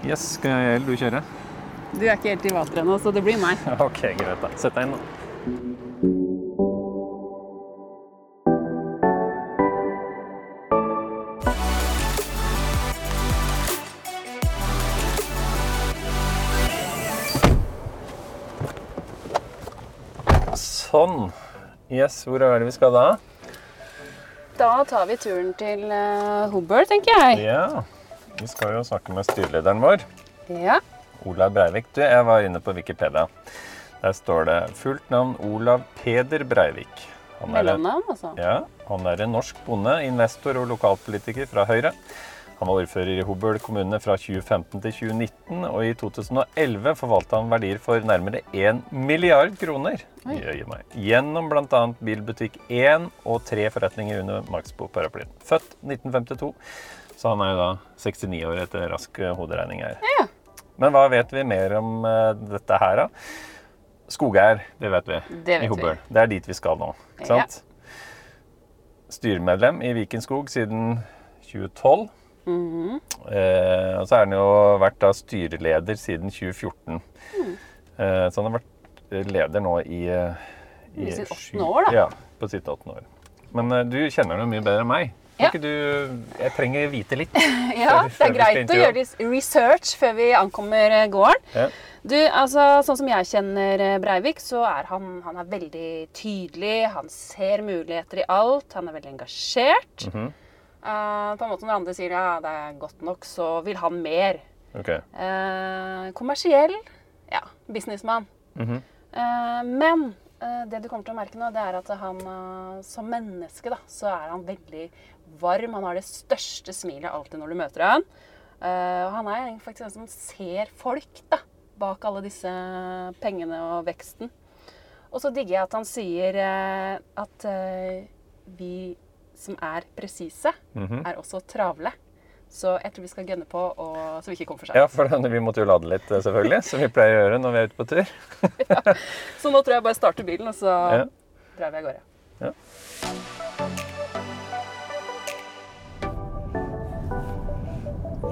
Yes, skal jeg eller du kjøre? Du er ikke helt i vater ennå, så det blir meg. Ok, greit da. Sett deg inn da. Sånn. Yes, hvor er det vi skal da? Da tar vi turen til uh, Hobart, tenker jeg. Ja, vi skal jo snakke med styrelederen vår. Ja. Olav Breivik. Du, jeg var inne på Wikipedia. Der står det fullt navn Olav Peder Breivik. Han er, Mellomnavn, altså. ja, han er en norsk bonde, investor og lokalpolitiker fra Høyre. Han var ordfører i Hobøl kommune fra 2015 til 2019, og i 2011 forvalta han verdier for nærmere 1 milliard kroner. Gjennom bl.a. Bilbutikk 1 og tre forretninger under Maxbo-paraplyen. Født 1952, så han er jo da 69 år etter rask eh, hoderegning her. Ja. Men hva vet vi mer om eh, dette her, da? Skogeier, det vet vi. Det vet I vi. Det er dit vi skal nå. ikke Ja. sant? Styremedlem i Viken Skog siden 2012. Mhm. Eh, og så er han jo vært da styreleder siden 2014. Mm. Eh, så han har vært leder nå i, eh, I sitt åttende år, da. Ja, på sitt åttende år. Men eh, du kjenner ham mye bedre enn meg. Ja. du Jeg trenger vite litt. Ja, Før- det er greit å gjøre litt research før vi ankommer eh, gården. Ja. Du, altså, Sånn som jeg kjenner eh, Breivik, så er han, han er veldig tydelig. Han ser muligheter i alt. Han er veldig engasjert. Mm -hmm. uh, på en måte Når andre sier ja, det er godt nok, så vil han mer. Ok. Uh, kommersiell. Ja, businessmann. Mm -hmm. uh, men det du kommer til å merke nå, det er at han som menneske, da, så er han veldig varm. Han har det største smilet alltid når du møter han. Eh, og han er faktisk en som ser folk, da, bak alle disse pengene og veksten. Og så digger jeg at han sier eh, at eh, vi som er presise, Mhm. er også travle. Så jeg tror vi skal gønne på, og, så vi ikke kommer for seint. Ja, for vi måtte jo lade litt, selvfølgelig, som vi pleier å gjøre når vi er ute på tur. Så nå tror jeg bare starter bilen, og så Ja. drar vi av gårde.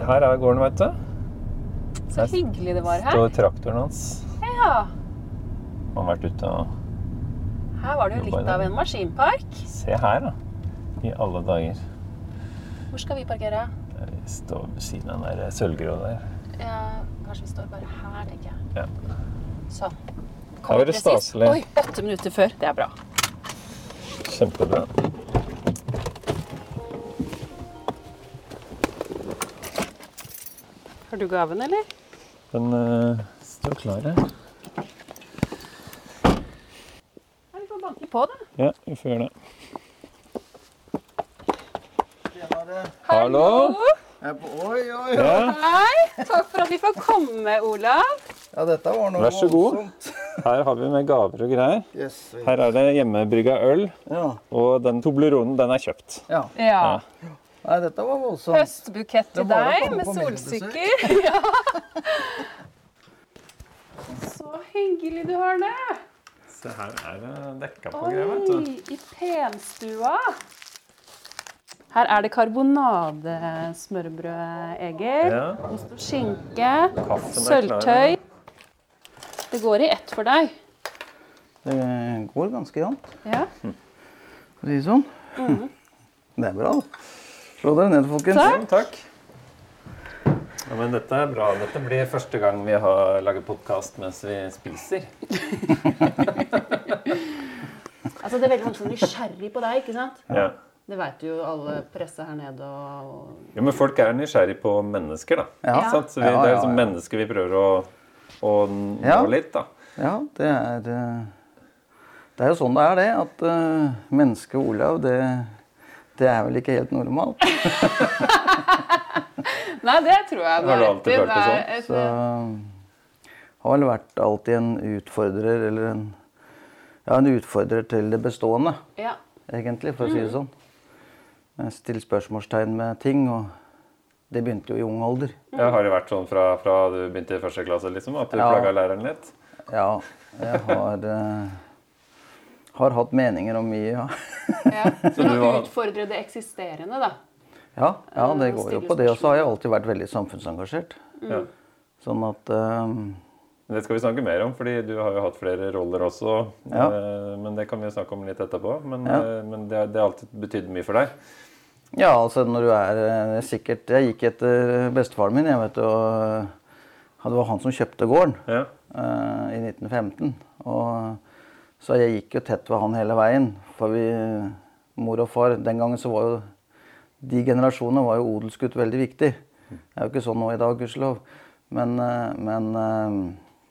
Her er gården, vet du. Så Her hyggelig det var her. står traktoren hans. Ja, Han har vært ute og her var det jo litt av en maskinpark. Se her, da. I alle dager. Hvor skal vi parkere? Vi står ved siden av den der sølvgrå der. Ja, kanskje vi står bare her, tenker jeg. Ja. Sånn. Her er det staselig. Oi, åtte minutter før. Det er bra. Kjempebra. Har du gaven, eller? Den uh, står klar her. Ja, vi får banke på, da. Ja, vi får gjøre det. Hallo? Oi, oi, oi. Ja, Hei, takk for at vi får komme, Olav. Ja, dette var noe Vær så god. voldsomt. her har vi med gaver og greier. Yes. Her er det hjemmebrygga øl, Ja. og den Tobleronen den er kjøpt. ja. Ja. Nei, dette var voldsomt. Høstbukett til deg med solsikker. Ja. Så hyggelig du har det. Se her er det dekka på greier, vet du. Oi, i penstua. Her er det karbonadesmørbrød, Egil. Ja. Ost og skinke. Sølvtøy. Det går i ett for deg. Det går ganske jevnt, Ja. for å si det sånn. Mhm. Det er bra. Slå dere ned, folkens. Takk. Ja, takk. Ja, men dette er bra. Dette blir første gang vi har laget podkast mens vi spiser. Altså, det er veldig mange som er nysgjerrig på deg, ikke sant? Ja. Det veit jo alle presse her nede og ja, Men folk er nysgjerrig på mennesker, da. Ja. Ikke sant? Så vi, Ja, det er liksom mennesker vi prøver å, å nå Ja. litt, da. Ja, det er eh, Det er jo sånn det er, det. At uh, mennesket Olav, det, det er vel ikke helt normalt. Nei, det tror jeg Det Har du alltid følt det sånn? et- Så har vel vært alltid en utfordrer, eller en Ja, en utfordrer til det bestående, Ja. egentlig, for å si det sånn. Jeg stiller spørsmålstegn med ting, og det begynte jo i ung alder. Ja, har det vært sånn fra, fra du begynte i første klasse, liksom? At du Ja. plaga læreren litt? Ja, jeg har eh, har hatt meninger om mye, ja. ja. Så du har utfordret det eksisterende, da. Ja, ja det Eh, går jo på det. Og så har jeg alltid vært veldig samfunnsengasjert. Ja. Sånn at um... Det skal vi snakke mer om, fordi du har jo hatt flere roller også. Ja. Eh, Men det kan vi snakke om litt etterpå. Men, Ja. eh, men det, det har alltid betydd mye for deg. Ja, altså når du er sikkert Jeg gikk etter bestefaren min, jeg vet du. og, Det var han som kjøpte gården Ja. eh, i 1915. Og, så jeg gikk jo tett ved han hele veien. For vi, mor og far Den gangen så var jo De generasjonene var jo odelsgutt veldig viktig. Det er jo ikke sånn nå i dag, gudskjelov. Men, eh, men eh,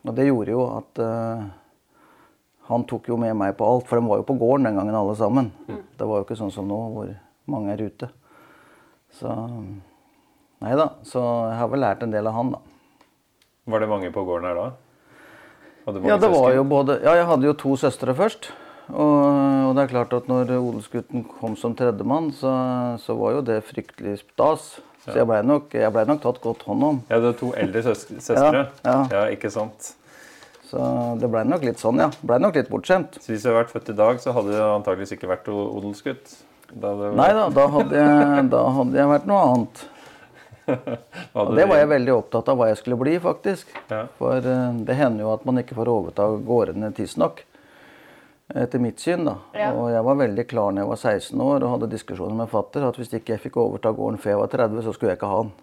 Og det gjorde jo at eh, han tok jo med meg på alt, for de var jo på gården den gangen alle sammen. Det var jo ikke sånn som nå, hvor mange er ute. Så Nei da. Så jeg har vel lært en del av han, da. Var det mange på gården her da? Hadde mange Ja, det var jo både Ja, jeg hadde jo to søstre først. Og, og det er klart at når odelsgutten kom som tredjemann, så, så var jo det fryktelig stas. Så jeg blei nok, ble nok tatt godt hånd om. Ja, du har to eldre søs søstre. Ja, ja. ikke sant. Så det blei nok litt sånn, ja. Blei nok litt bortskjemt. Så hvis du hadde vært født i dag, så hadde du antakeligvis ikke vært odelsgutt? Da Nei da, da hadde jeg, da hadde jeg vært noe annet. Og det var jeg veldig opptatt av hva jeg skulle bli, faktisk. Ja. For eh, det hender jo at man ikke får overta gårdene tidsnok. Etter mitt syn, da. Ja. Og jeg var veldig klar når jeg var 16 år og hadde diskusjoner med fatter at hvis ikke jeg fikk overta gården før jeg var 30, så skulle jeg ikke ha den.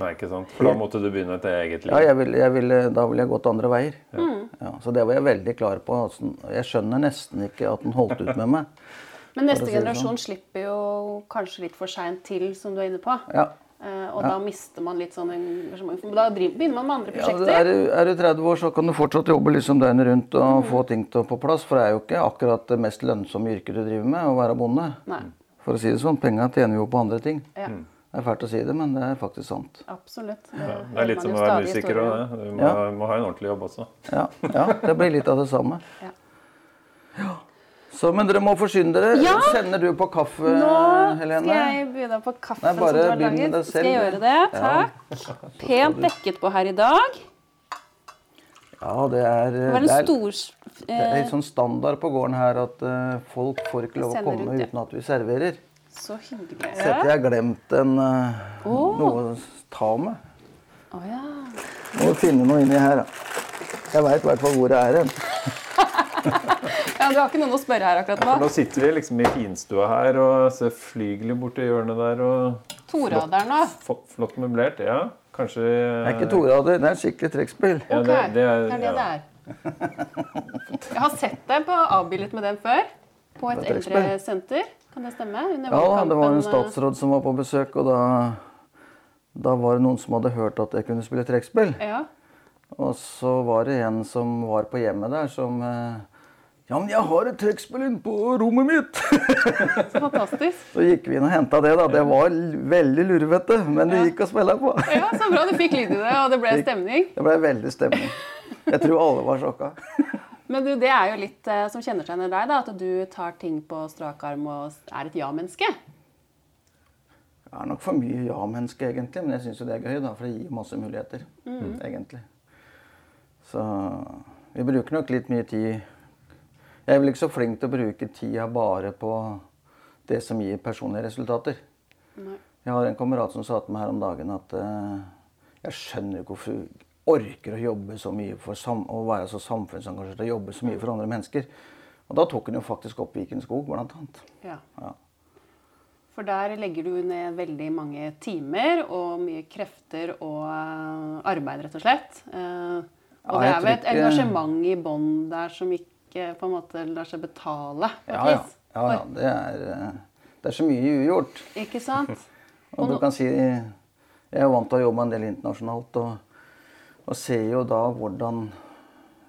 Nei, ikke sant. For da måtte du begynne et eget liv. Ja, jeg ville, jeg ville, Da ville jeg gått andre veier. Ja, så det var jeg veldig klar på. Altså, jeg skjønner nesten ikke at den holdt ut med meg. Men neste si generasjon generasjon slipper jo kanskje litt for seint til, som du er inne på. Ja. Eh, og da mister man litt sånn engasjement. Da driver, begynner man med andre Ja, prosjekter. er, du, er du 30 år, så kan du fortsatt jobbe liksom døgnet rundt og få ting til, på plass. For det er jo ikke akkurat det mest lønnsomme yrket du driver med, å være bonde. Nei, For å si det sånn, penga tjener vi jo på andre ting. ja, Det er fælt å si det, men det er faktisk sant. absolutt. Ja, det er litt som å være musiker òg, det. Du må, Ja. må ha en ordentlig jobb også. Ja, ja, det blir litt av det samme. Ja. Ja. Så, men dere må forsyne dere. Ja! Sender du på kaffe, Nå Helene? skal jeg by deg på kaffen Nei, som du har laget. det Skal selv, jeg gjøre det? Ja. Takk. Pent dekket på her i dag. Ja, det er, Det det er, stor det er en litt sånn standard på gården her at uh, folk får ikke lov å komme ut, ja. uten at vi serverer. Så hyggelig. Så jeg har glemt en, uh, oh. noe å ta med. Oh, ja. Må finne noe inni her, da. Jeg veit i hvert fall hvor det er hen. ja. Du har ikke noen å spørre her akkurat For nå? nå sitter vi liksom i finstua her og ser flygelet borti hjørnet der. og Toraderen, nå. Flott, Flott møblert. Ja, kanskje Det er ikke torader, det er et skikkelig trekkspill. Ja, Ok, det, det er, det er det ja. det er. Jeg har sett deg på avbildet med den før. På et eldresenter. Kan det stemme? Under Ja, det var en eh, statsråd som var på besøk, og da, da var det noen som hadde hørt at jeg kunne spille trekkspill. Ja. Og så var det en som var på hjemmet der, som eh, Ja, men jeg har et trekkspill inne på rommet mitt! Så fantastisk. så gikk vi inn og henta det, da. Det var veldig lurvete, men det gikk å spille på. Ja, Så bra du fikk lyd i det, og det ble stemning. Det ble veldig stemning. Jeg tror alle var sjokka. Men du, det er jo litt eh, som kjennetegner deg, da, at du tar ting på strak arm og er et ja-menneske. Jeg er nok for mye ja-menneske, egentlig, men jeg syns jo det er gøy, da, for det gir masse muligheter. egentlig. Så vi bruker nok litt mye tid Jeg er vel ikke så flink til å bruke tida bare på det som gir personlige resultater. Nei. Jeg har en kamerat som sa til meg her om dagen at uh, jeg skjønner ikke hvorfor du orker å jobbe så mye for sam å være så samfunnsengasjert og jobbe så mye for andre mennesker. Og da tok han jo faktisk opp Viken skog, blant annet. Ja. Ja. For der legger du ned veldig mange timer og mye krefter og eh, arbeid, rett og slett. Eh, og Ja, det er vel et engasjement i bånn der som ikke på en måte lar seg betale på et Ja, ja. vis. ja, ja det, er, eh, det er så mye ugjort. Ikke sant? Og du kan si Jeg er vant til å jobbe en del internasjonalt og, og ser jo da hvordan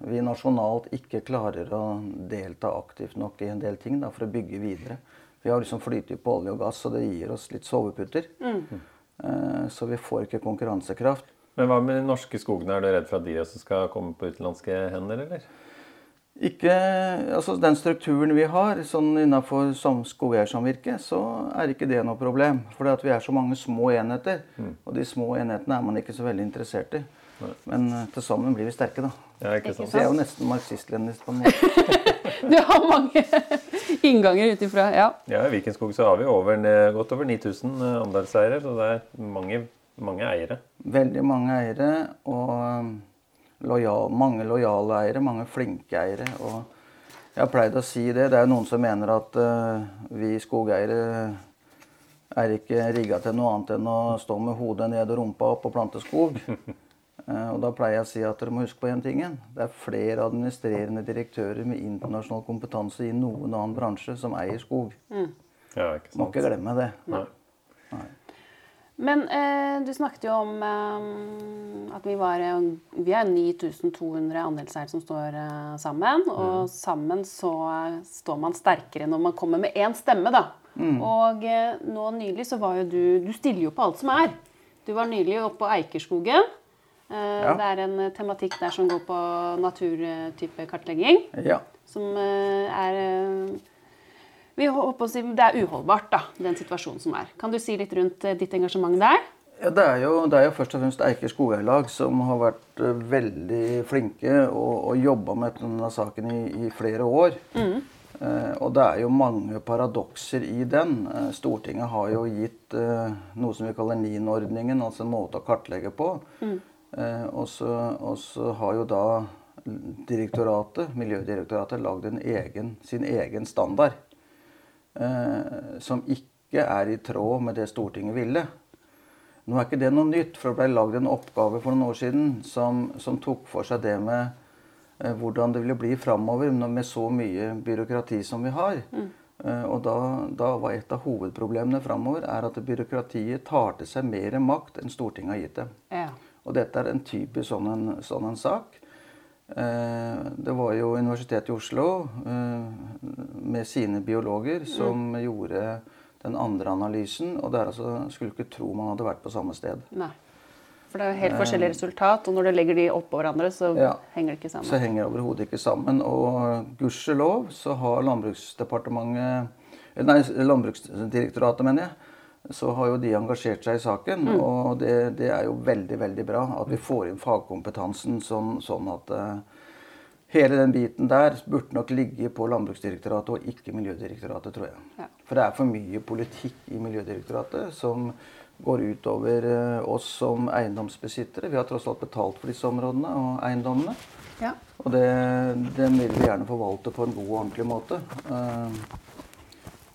vi nasjonalt ikke klarer å delta aktivt nok i en del ting da, for å bygge videre. Vi har liksom flytet på olje og gass, og det gir oss litt soveputter. Eh, så vi får ikke konkurransekraft. Men hva med de norske skogene? Er du redd for at de også skal komme på utenlandske hender, eller? Ikke, altså Den strukturen vi har sånn innenfor skogeiersamvirket, så er ikke det noe problem. For vi er så mange små enheter, og de små enhetene er man ikke så veldig interessert i. Men eh, til sammen blir vi sterke, da. Ja, ikke sant? Så jeg er jo nesten marxist-leninist på en måte. Du har mange innganger ut ifra Ja. Ja, I Vikenskog så har vi over, godt over 9000 andelseiere, så det er mange Mange eiere. Veldig mange eiere og lojal, mange lojale eiere, mange flinke eiere. Og jeg har pleid å si det. Det er noen som mener at uh, vi skogeiere er ikke rigga til noe annet enn å stå med hodet ned og rumpa opp og plante skog. Uh, og da pleier jeg å si at dere må huske på én ting. Det er flere administrerende direktører med internasjonal kompetanse i noen annen bransje som eier skog. Ja, ikke Må ikke glemme det. Nei. Men eh, du snakket jo om eh, at vi var Vi er 9200 andelseiere som står eh, sammen. Og sammen så eh, står man sterkere når man kommer med én stemme, da. Og eh, nå nylig så var jo du Du stiller jo på alt som er. Du var nylig oppe på Eikerskogen. Eh, Ja. Det er en tematikk der som går på naturtype kartlegging. Ja. Som er vi håper å si, Det er uholdbart, da, den situasjonen som er. Kan du si litt rundt eh, ditt engasjement der? Ja, det er, jo, det er jo først og fremst Eiker skogeierlag som har vært eh, veldig flinke og, og jobba med denne saken i, i flere år. Eh, og det er jo mange paradokser i den. Eh, Stortinget har jo gitt eh, noe som vi kaller NIN-ordningen, altså en måte å kartlegge på. Eh, og, så, og så har jo da direktoratet, Miljødirektoratet lagd en egen, sin egen standard. Eh, som ikke er i tråd med det Stortinget ville. Nå er ikke det noe nytt, for det ble lagd en oppgave for noen år siden som, som tok for seg det med eh, hvordan det ville bli framover med så mye byråkrati som vi har. Eh, og da, da var et av hovedproblemene framover er at byråkratiet tar til seg mer makt enn Stortinget har gitt dem. Ja. Og dette er en typisk sånn en, sånn en sak. Eh, det var jo Universitetet i Oslo eh, med sine biologer som gjorde den andre analysen. Og det er altså, skulle ikke tro man hadde vært på samme sted. Nei. For det er jo helt forskjellig resultat, og når du legger de oppå hverandre, så Ja. henger det ikke sammen. Så henger det overhodet ikke sammen. Og gudskjelov så har Landbruksdepartementet eh, Nei, Landbruksdirektoratet, mener jeg. Så har jo de engasjert seg i saken. Og det, det er jo veldig, veldig bra at vi får inn fagkompetansen sånn, sånn at uh, hele den biten der burde nok ligge på Landbruksdirektoratet og ikke Miljødirektoratet, tror jeg. Ja. For det er for mye politikk i Miljødirektoratet som går utover uh, oss som eiendomsbesittere. Vi har tross alt betalt for disse områdene og eiendommene. Ja. Og det, den vil vi gjerne forvalte på en god og ordentlig måte. Eh,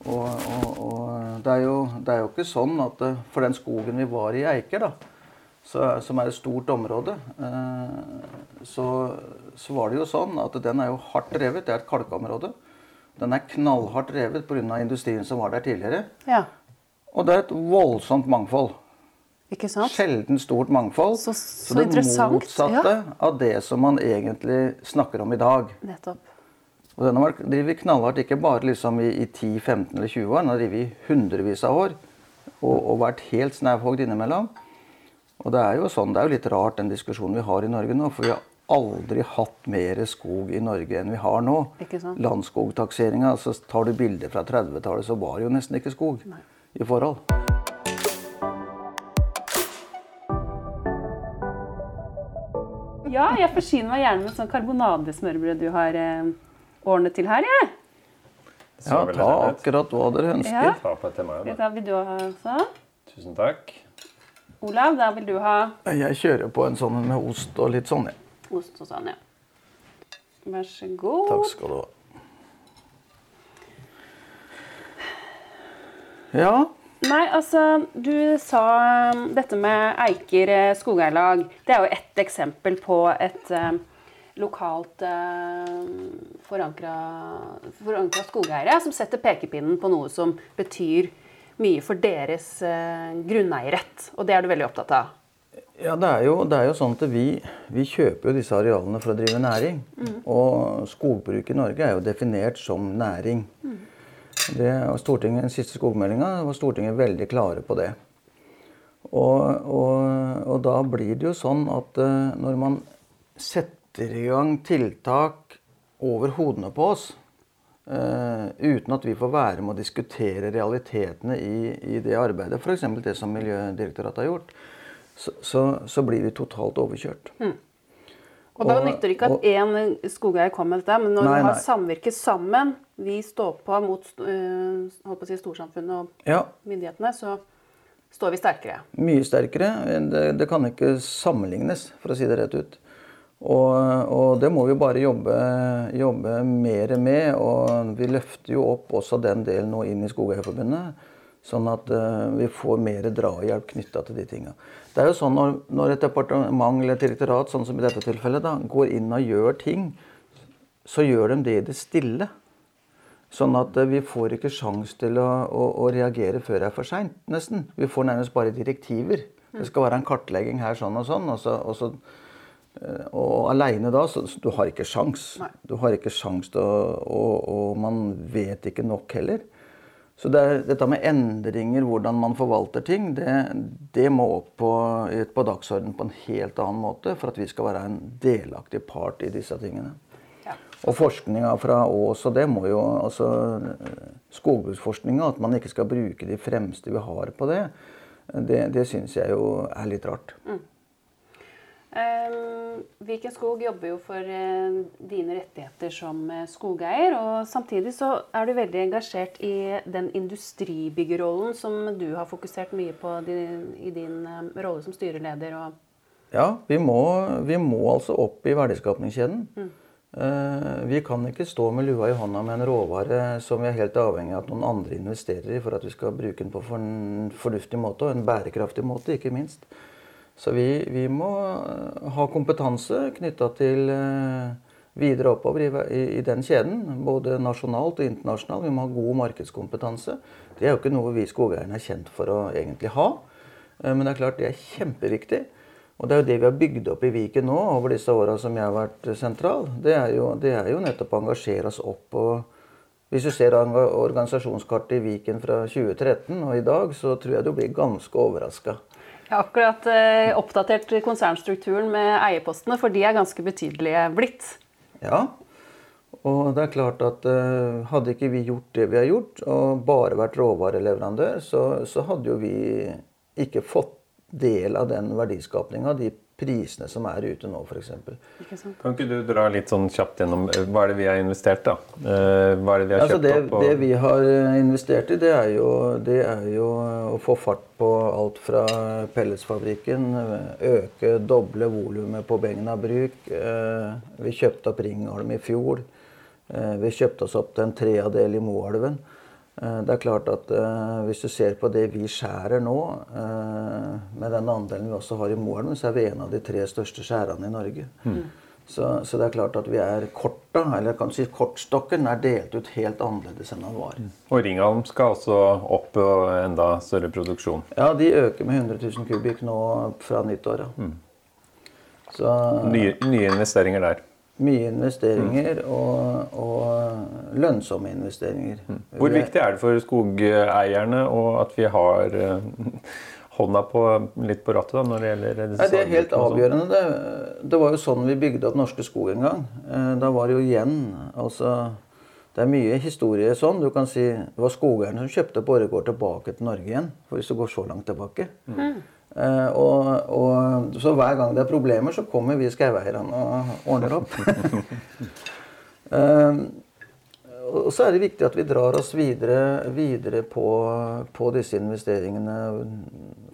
og, og, og det, er jo, det er jo ikke sånn at eh, for den skogen vi var i Eiker, da, så, som er et stort område, eh, så, så var det jo sånn at den er jo hardt revet. Det er et kalkområde. Den er knallhardt revet pga. industrien som var der tidligere. ja. Og det er et voldsomt mangfold. Ikke sant? Sjelden stort mangfold. Så- så det motsatte motsatte av det som man egentlig snakker om i dag. Nettopp. Og den har drevet knallhardt ikke bare liksom i, i 10, 15 eller 20 år, den har drevet i hundrevis av år. Og, og vært helt snauhogd innimellom. Og det er jo sånn, det er jo litt rart den diskusjonen vi har i Norge nå. For vi har aldri hatt mer skog i Norge enn vi har nå. Landskogtakseringa, så tar du bilder fra 30-tallet, så var det jo nesten ikke skog i forhold. Ja, jeg forsyner meg gjerne med sånn karbonadesmørbrød du har eh, ordnet til her, jeg. Ja, ta akkurat hva dere ønsker. Ja. Da. Vil du ha også. Tusen takk. Olav, da vil du ha Jeg kjører på en sånn med ost og litt sånn, jeg. ost og sånn, ja. Vær så god. Takk skal du ha. Ja, Nei, altså, du sa um, dette med Eiker eh, skogeierlag. Det er jo ett eksempel på et eh, lokalt eh, forankra skogeiere som setter pekepinnen på noe som betyr mye for deres eh, grunneierrett. Og det er du veldig opptatt av. ja det, er jo, det er jo sånn at vi, vi kjøper jo disse arealene for å drive næring. Og skogbruk i Norge er jo definert som næring. Det, var Stortinget, Den siste skogmeldinga var Stortinget veldig klare på det. Og, og, og da blir det jo sånn at eh, når man setter i gang tiltak over hodene på oss, uh, uten at vi får være med å diskutere realitetene i, i det arbeidet, f.eks. det som Miljødirektoratet har gjort, så, så, så blir vi totalt overkjørt. Og da nytter det ikke at én skogeier kommer med dette, men når Nei, vi har samvirket sammen, vi står på mot uh, si storsamfunnet og Ja, myndighetene, så står vi sterkere. Mye sterkere. Det, det kan ikke sammenlignes, for å si det rett ut. Og, og det må vi bare jobbe, jobbe mer med. Og vi løfter jo opp også den delen nå inn i Skogeierforbundet. Sånn at uh, vi får mer drahjelp knytta til de tinga. Det er jo sånn når, når, et departement eller et direktorat sånn som i dette tilfellet da, går inn og gjør ting, så gjør de det i det stille. Sånn at uh, vi får ikke sjans til å, å, å, reagere før det er for seint, nesten. Vi får nærmest bare direktiver. Det skal være en kartlegging her sånn og sånn. og så, og så og aleine da, så, så du har ikke sjans. Nei. Du har ikke sjans til å og, og, man vet ikke nok heller. Så det er, dette med endringer, hvordan man forvalter ting, det, det må opp på, på dagsordenen på en helt annen måte for at vi skal være en delaktig part i disse tingene. Ja. Og forskninga fra Ås og det må jo altså Skogbruksforskninga, at man ikke skal bruke de fremste vi har på det, det, det syns jeg jo er litt rart. Mm. Um, Viken Skog jobber jo for uh, dine rettigheter som uh, skogeier. Og samtidig så er du veldig engasjert i den industribyggerrollen som du har fokusert mye på i din uh, rolle som styreleder. ja, vi må, vi må, altså opp i verdiskapningskjeden. Mm. vi kan ikke stå med lua i hånda med en råvare som vi er helt avhengig av at noen andre investerer i for at vi skal bruke den på en fornuftig måte, og en bærekraftig måte, ikke minst. Så vi, vi må eh, ha kompetanse knytta til eh, videre oppover i, i, i, den kjeden. Både nasjonalt og internasjonalt. Vi må ha god markedskompetanse. Det er jo ikke noe vi skogeierne er kjent for å egentlig ha. Eh, men det er klart det er kjempeviktig. Og det er jo det vi har bygd opp i Viken nå over disse åra som jeg har vært sentral. Det er jo, det er jo nettopp å engasjere oss opp. og Hvis du ser organisasjonskartet i Viken fra 2013 og i dag, så tror jeg du blir ganske overraska. Jeg har akkurat eh, oppdatert konsernstrukturen med eierpostene, for de er ganske betydelige blitt. Ja, og det er klart at eh, hadde ikke vi gjort det vi har gjort, og bare vært råvareleverandør, så, så hadde jo vi ikke fått del av den verdiskapninga, de prisene som er ute nå, f.eks. Kan ikke du dra litt sånn kjapt gjennom eh, hva er det vi har investert, da? Eh, hva er det vi har altså kjøpt det, opp? Og... Det vi har eh, investert i, det er, jo, det er, jo, å få fart på alt fra pelletsfabrikken, øke, doble volumet på Begna bruk. Vi kjøpte opp Ringholm i fjor. Vi kjøpte oss opp til en treadel i Moelven. Eh, det er klart at uh, Hvis du ser på det vi skjærer nå, uh, med den andelen vi også har i Moelven, så er vi en av de tre største skjærerne i Norge. Mm. Så, så, det er klart at vi er korta, eller kan si kortstokken er delt ut helt annerledes enn den var. Mm. Og Ringholm skal også opp og enda større produksjon? Ja, de øker med 100 000 kubikk nå fra nyttår. Ja. Mm. Så, nye, nye investeringer der? Mye investeringer og, og lønnsomme investeringer. Mm. Hvor viktig er det for skogeierne at vi har eh, hånda på, litt på rattet da, når det gjelder Nei, Det er helt avgjørende. Det, det, var jo sånn vi bygde opp Norske Skog en gang. Eh, da var det jo igjen altså, Det er mye historie sånn. Du kan si Det var skogeierne som kjøpte Borregaard tilbake til Norge igjen. For hvis du går så langt tilbake. Mm. Uh, og, og, så hver gang det er problemer, så kommer vi skaueierne og ordner opp. uh, og så er det viktig at vi drar oss videre, videre på, på, disse investeringene.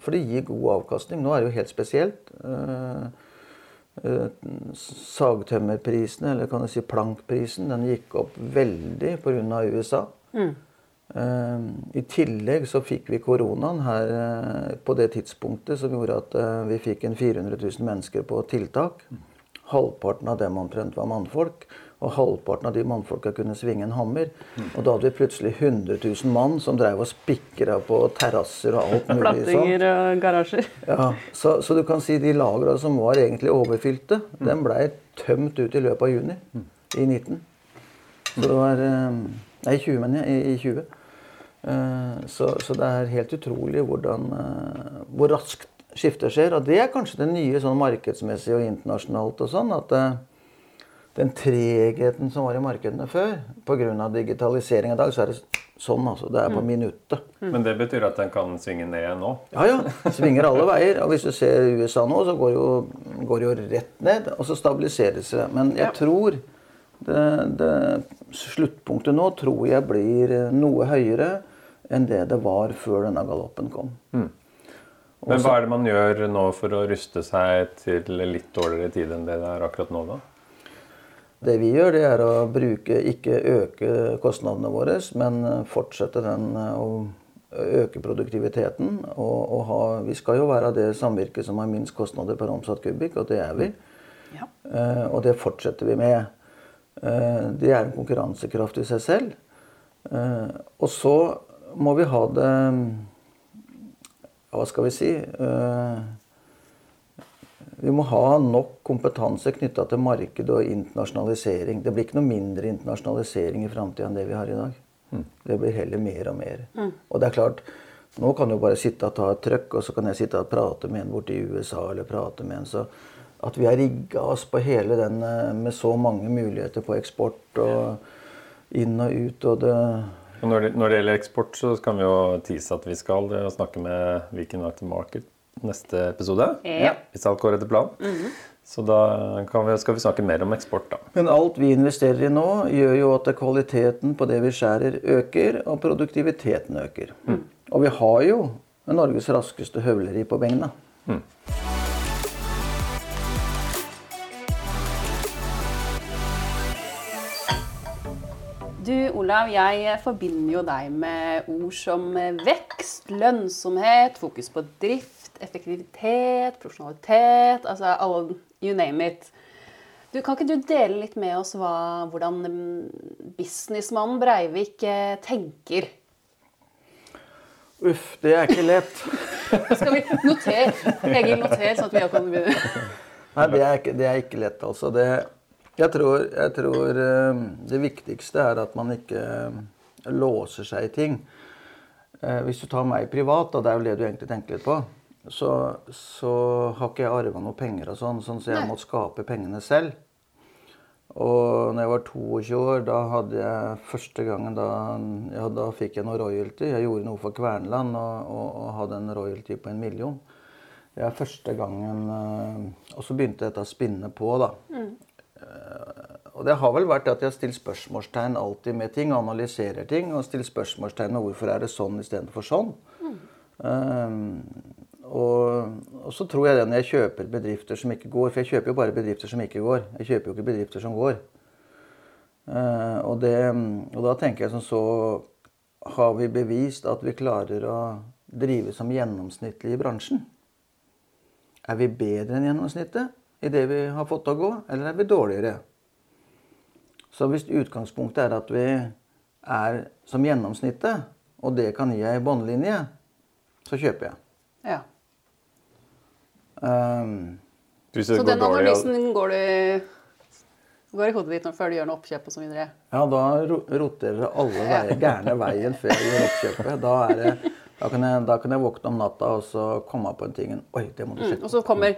For det gir god avkastning. Nå er det jo helt spesielt. Uh, sagtømmerprisene, eller kan du si plankprisen, den gikk opp veldig pga. USA. Mm. Ehm, I tillegg så fikk vi koronaen her eh, på det tidspunktet som gjorde at eh, vi fikk en 400 000 mennesker på tiltak. Halvparten av dem omtrent var mannfolk. Og halvparten av de mannfolka kunne svinge en hammer. Og da hadde vi plutselig 100 000 mann som drev og spikra på terrasser og alt mulig. Plattinger og garasjer. Ja, så, så, du kan si de lagra som var egentlig overfylte, mm. den blei tømt ut i løpet av juni i 19. Så det var eh, Nei, 20, men i, i 20. Eh, så, så, det er helt utrolig hvordan, eh, hvor raskt skiftet skjer. Og det er kanskje det nye sånn markedsmessig og internasjonalt og sånn. at eh, den tregheten som var i markedene før, pga. digitalisering i dag, så er det sånn. altså. Det er på mm. minuttet. Mm. Men det betyr at den kan svinge ned nå? Ja, ja. Svinger alle veier. Og hvis du ser USA nå, så går jo, går jo rett ned, og så stabiliseres det. Men jeg tror det, det, sluttpunktet nå tror jeg blir noe høyere enn det det var før denne galoppen kom. Mm. Men hva er det man gjør nå for å ruste seg til litt dårligere tid enn det det er akkurat nå, da? Det vi gjør, det er å bruke, ikke øke kostnadene våre, men fortsette den å øke produktiviteten. Og, og ha, vi skal jo være det samvirket som har minst kostnader per omsatt kubikk, og det er vi. Ja. Eh, og det fortsetter vi med. Eh, det er en konkurransekraft i seg selv. Eh, og så må vi ha det Hva skal vi si? Eh, vi må ha nok kompetanse knytta til marked og internasjonalisering. Det blir ikke noe mindre internasjonalisering i framtida enn det vi har i dag. Mm. Det blir heller mer og mer. Mm. Og det er klart, nå kan du bare sitte og ta et trøkk, og så kan jeg sitte og prate med en borte i USA eller prate med en. Så at vi har rigga oss på hele den eh, med så mange muligheter på eksport og inn og ut og det når det, når det gjelder eksport, så kan vi jo tease at vi skal snakke med Viken Active Market neste episode. Ja. Hvis alt går etter planen. Mm -hmm. Så da vi, skal vi snakke mer om eksport, da. Men alt vi investerer i nå, gjør jo at kvaliteten på det vi skjærer, øker, og produktiviteten øker. Mm. Og vi har jo Norges raskeste høvleri på bengene. Mm. Du Olav, jeg forbinder jo deg med ord som vekst, lønnsomhet, fokus på drift effektivitet, profesjonalitet altså all, You name it. Du, kan ikke du dele litt med oss hva, hvordan mm, businessmannen Breivik eh, tenker? Uff, det er ikke lett. Skal vi notere? Egil, noter, sånn at vi kan begynne. Nei, det er, ikke, det er ikke lett, altså. Det, jeg, tror, jeg tror eh, det viktigste er at man ikke eh, låser seg i ting. Hvis du tar meg privat, og det er jo det du egentlig tenker litt på så, så har ikke jeg arva noe penger og sånn, sånn så jeg måtte skape pengene selv. Og når jeg var 22 år, da hadde jeg første gangen da, ja, da fikk jeg noe royalty. Jeg gjorde noe for Kverneland og, og, og, hadde en royalty på en million. Det er første gangen eh, Og så begynte dette å spinne på, da. Mm. Og det har vel vært at jeg har stilt spørsmålstegn alltid med ting, analyserer ting og stiller spørsmålstegn med hvorfor er det sånn istedenfor sånn. Mm. Um, og, og, så tror jeg det når jeg kjøper bedrifter som ikke går For jeg kjøper jo bare bedrifter som ikke går. Jeg kjøper jo ikke bedrifter som går. Uh, og, det, og, da tenker jeg som så Har vi bevist at vi klarer å drive som gjennomsnittlig i bransjen? Er vi bedre enn gjennomsnittet i det vi har fått til å gå, eller er vi dårligere? Så hvis utgangspunktet er at vi er som gjennomsnittet, og det kan gi ei båndlinje, så kjøper jeg. Ja. Um, så den analysen går, du, går i hodet ditt før du gjør noe oppkjøp osv.? Ja, da roterer det alle veier, gærne veien før jeg gjør oppkjøpet. Da, det, da, kan jeg, da, kan jeg, våkne om natta og så komme på en ting Oi, det må du sjekke. Mm, og så kommer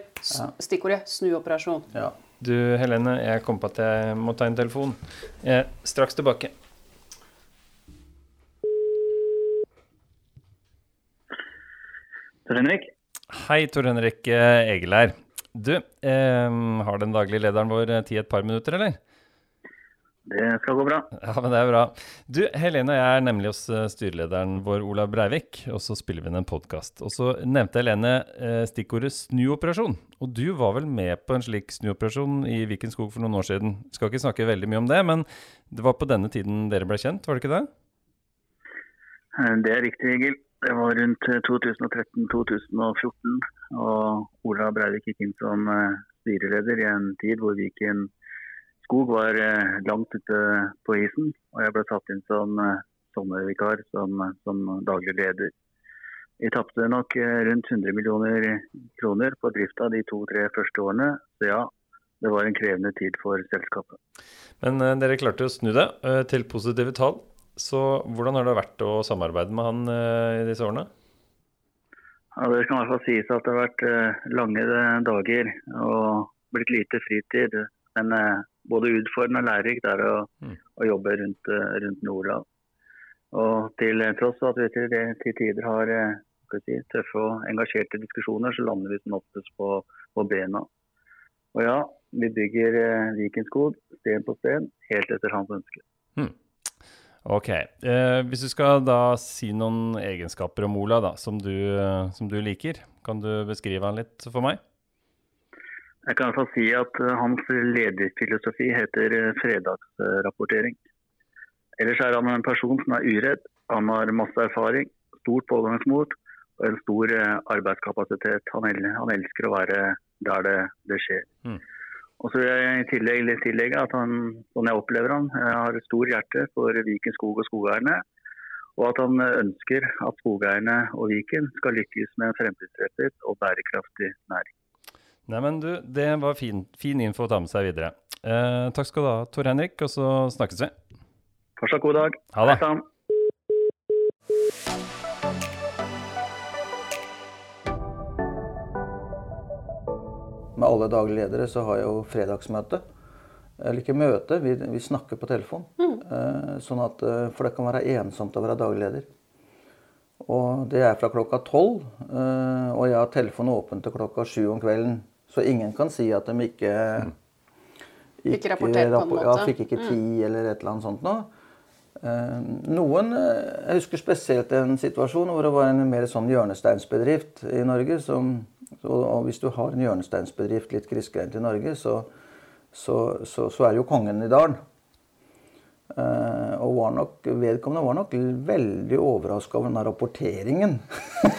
stikkordet snuoperasjon. Ja. Du Helene, jeg kom på at jeg må ta en telefon. Jeg er straks tilbake. Tor Henrik? Hei, Tor Henrik eh, Egil her. Du, eh, har den daglige lederen vår eh, tid et par minutter, eller? Det skal gå bra. Ja, men det er bra. Du, Helene og jeg er nemlig hos eh, styrelederen vår, Olav Breivik, og så spiller vi inn en podkast. Og så nevnte Helene eh, stikkordet snuoperasjon. Og du var vel med på en slik snuoperasjon i Viken skog for noen år siden. Vi skal ikke snakke veldig mye om det, men det var på denne tiden dere ble kjent, var det ikke det? Det er riktig, Egil. Det var rundt 2013-2014. Eh, og Olav Breivik gikk inn som eh, styreleder i en tid hvor Viken skog var eh, langt ute på isen. Og jeg ble tatt inn som sommervikar, som, som daglig leder. Vi tapte nok rundt 100 millioner kroner på drifta de to-tre første årene. Så ja, det var en krevende tid for selskapet. Men dere klarte å snu det til positive tall. Så hvordan har det vært å samarbeide med han i disse årene? Ja, Det kan i hvert fall sies at det har vært lange dager og blitt lite fritid. Men både utfordrende og lærerikt er å, mm. å, jobbe rundt, rundt Nordland. Og til tross for at vi til, til tider har si, tøffe og engasjerte diskusjoner, så lander vi som oftest på, på bena. Og ja, vi bygger Vikenskog sten på sten, helt etter hans ønske. Mm. Ok. Eh, hvis du skal da si noen egenskaper om Ola da, som du, eh, som du liker, kan du beskrive han litt for meg? Jeg kan i hvert fall si at eh, hans lederfilosofi heter eh, fredagsrapportering. Ellers er han en person som er uredd. Han har masse erfaring, stort pågangsmot og en stor eh, arbeidskapasitet. Han, el han elsker å være der det, det skjer. Mm. Og så vil jeg i tillegg tillegge at han, sånn jeg opplever han, har et stor hjerte for Viken skog og skogeierne. Og at han ønsker at skogeierne og Viken skal lykkes med en fremtidsrettet og bærekraftig næring. Neimen du, det var fin, fin info å ta med seg videre. Eh, takk skal du ha, Tor Henrik, og så snakkes vi. Fortsatt god dag. Ha det. Med alle daglige ledere så har jeg jo fredagsmøte. Eller ikke møte, vi, vi snakker på telefon. Eh, sånn at, eh, for det kan være ensomt å være daglig leder. Og det er fra klokka tolv. Eh, og jeg har telefonen åpen til klokka sju om kvelden. Så ingen kan si at de ikke Fikk rapportert på en måte. Ja, fikk ikke tid eller et eller annet sånt noe. Eh, noen eh, Jeg husker spesielt en situasjon hvor det var en mer sånn hjørnesteinsbedrift i Norge. Som, og, hvis du har en hjørnesteinsbedrift litt grisgrendt i Norge, så, så, så, så er jo kongen i dalen. Eh, og var nok, vedkommende var nok veldig overraska over denne rapporteringen.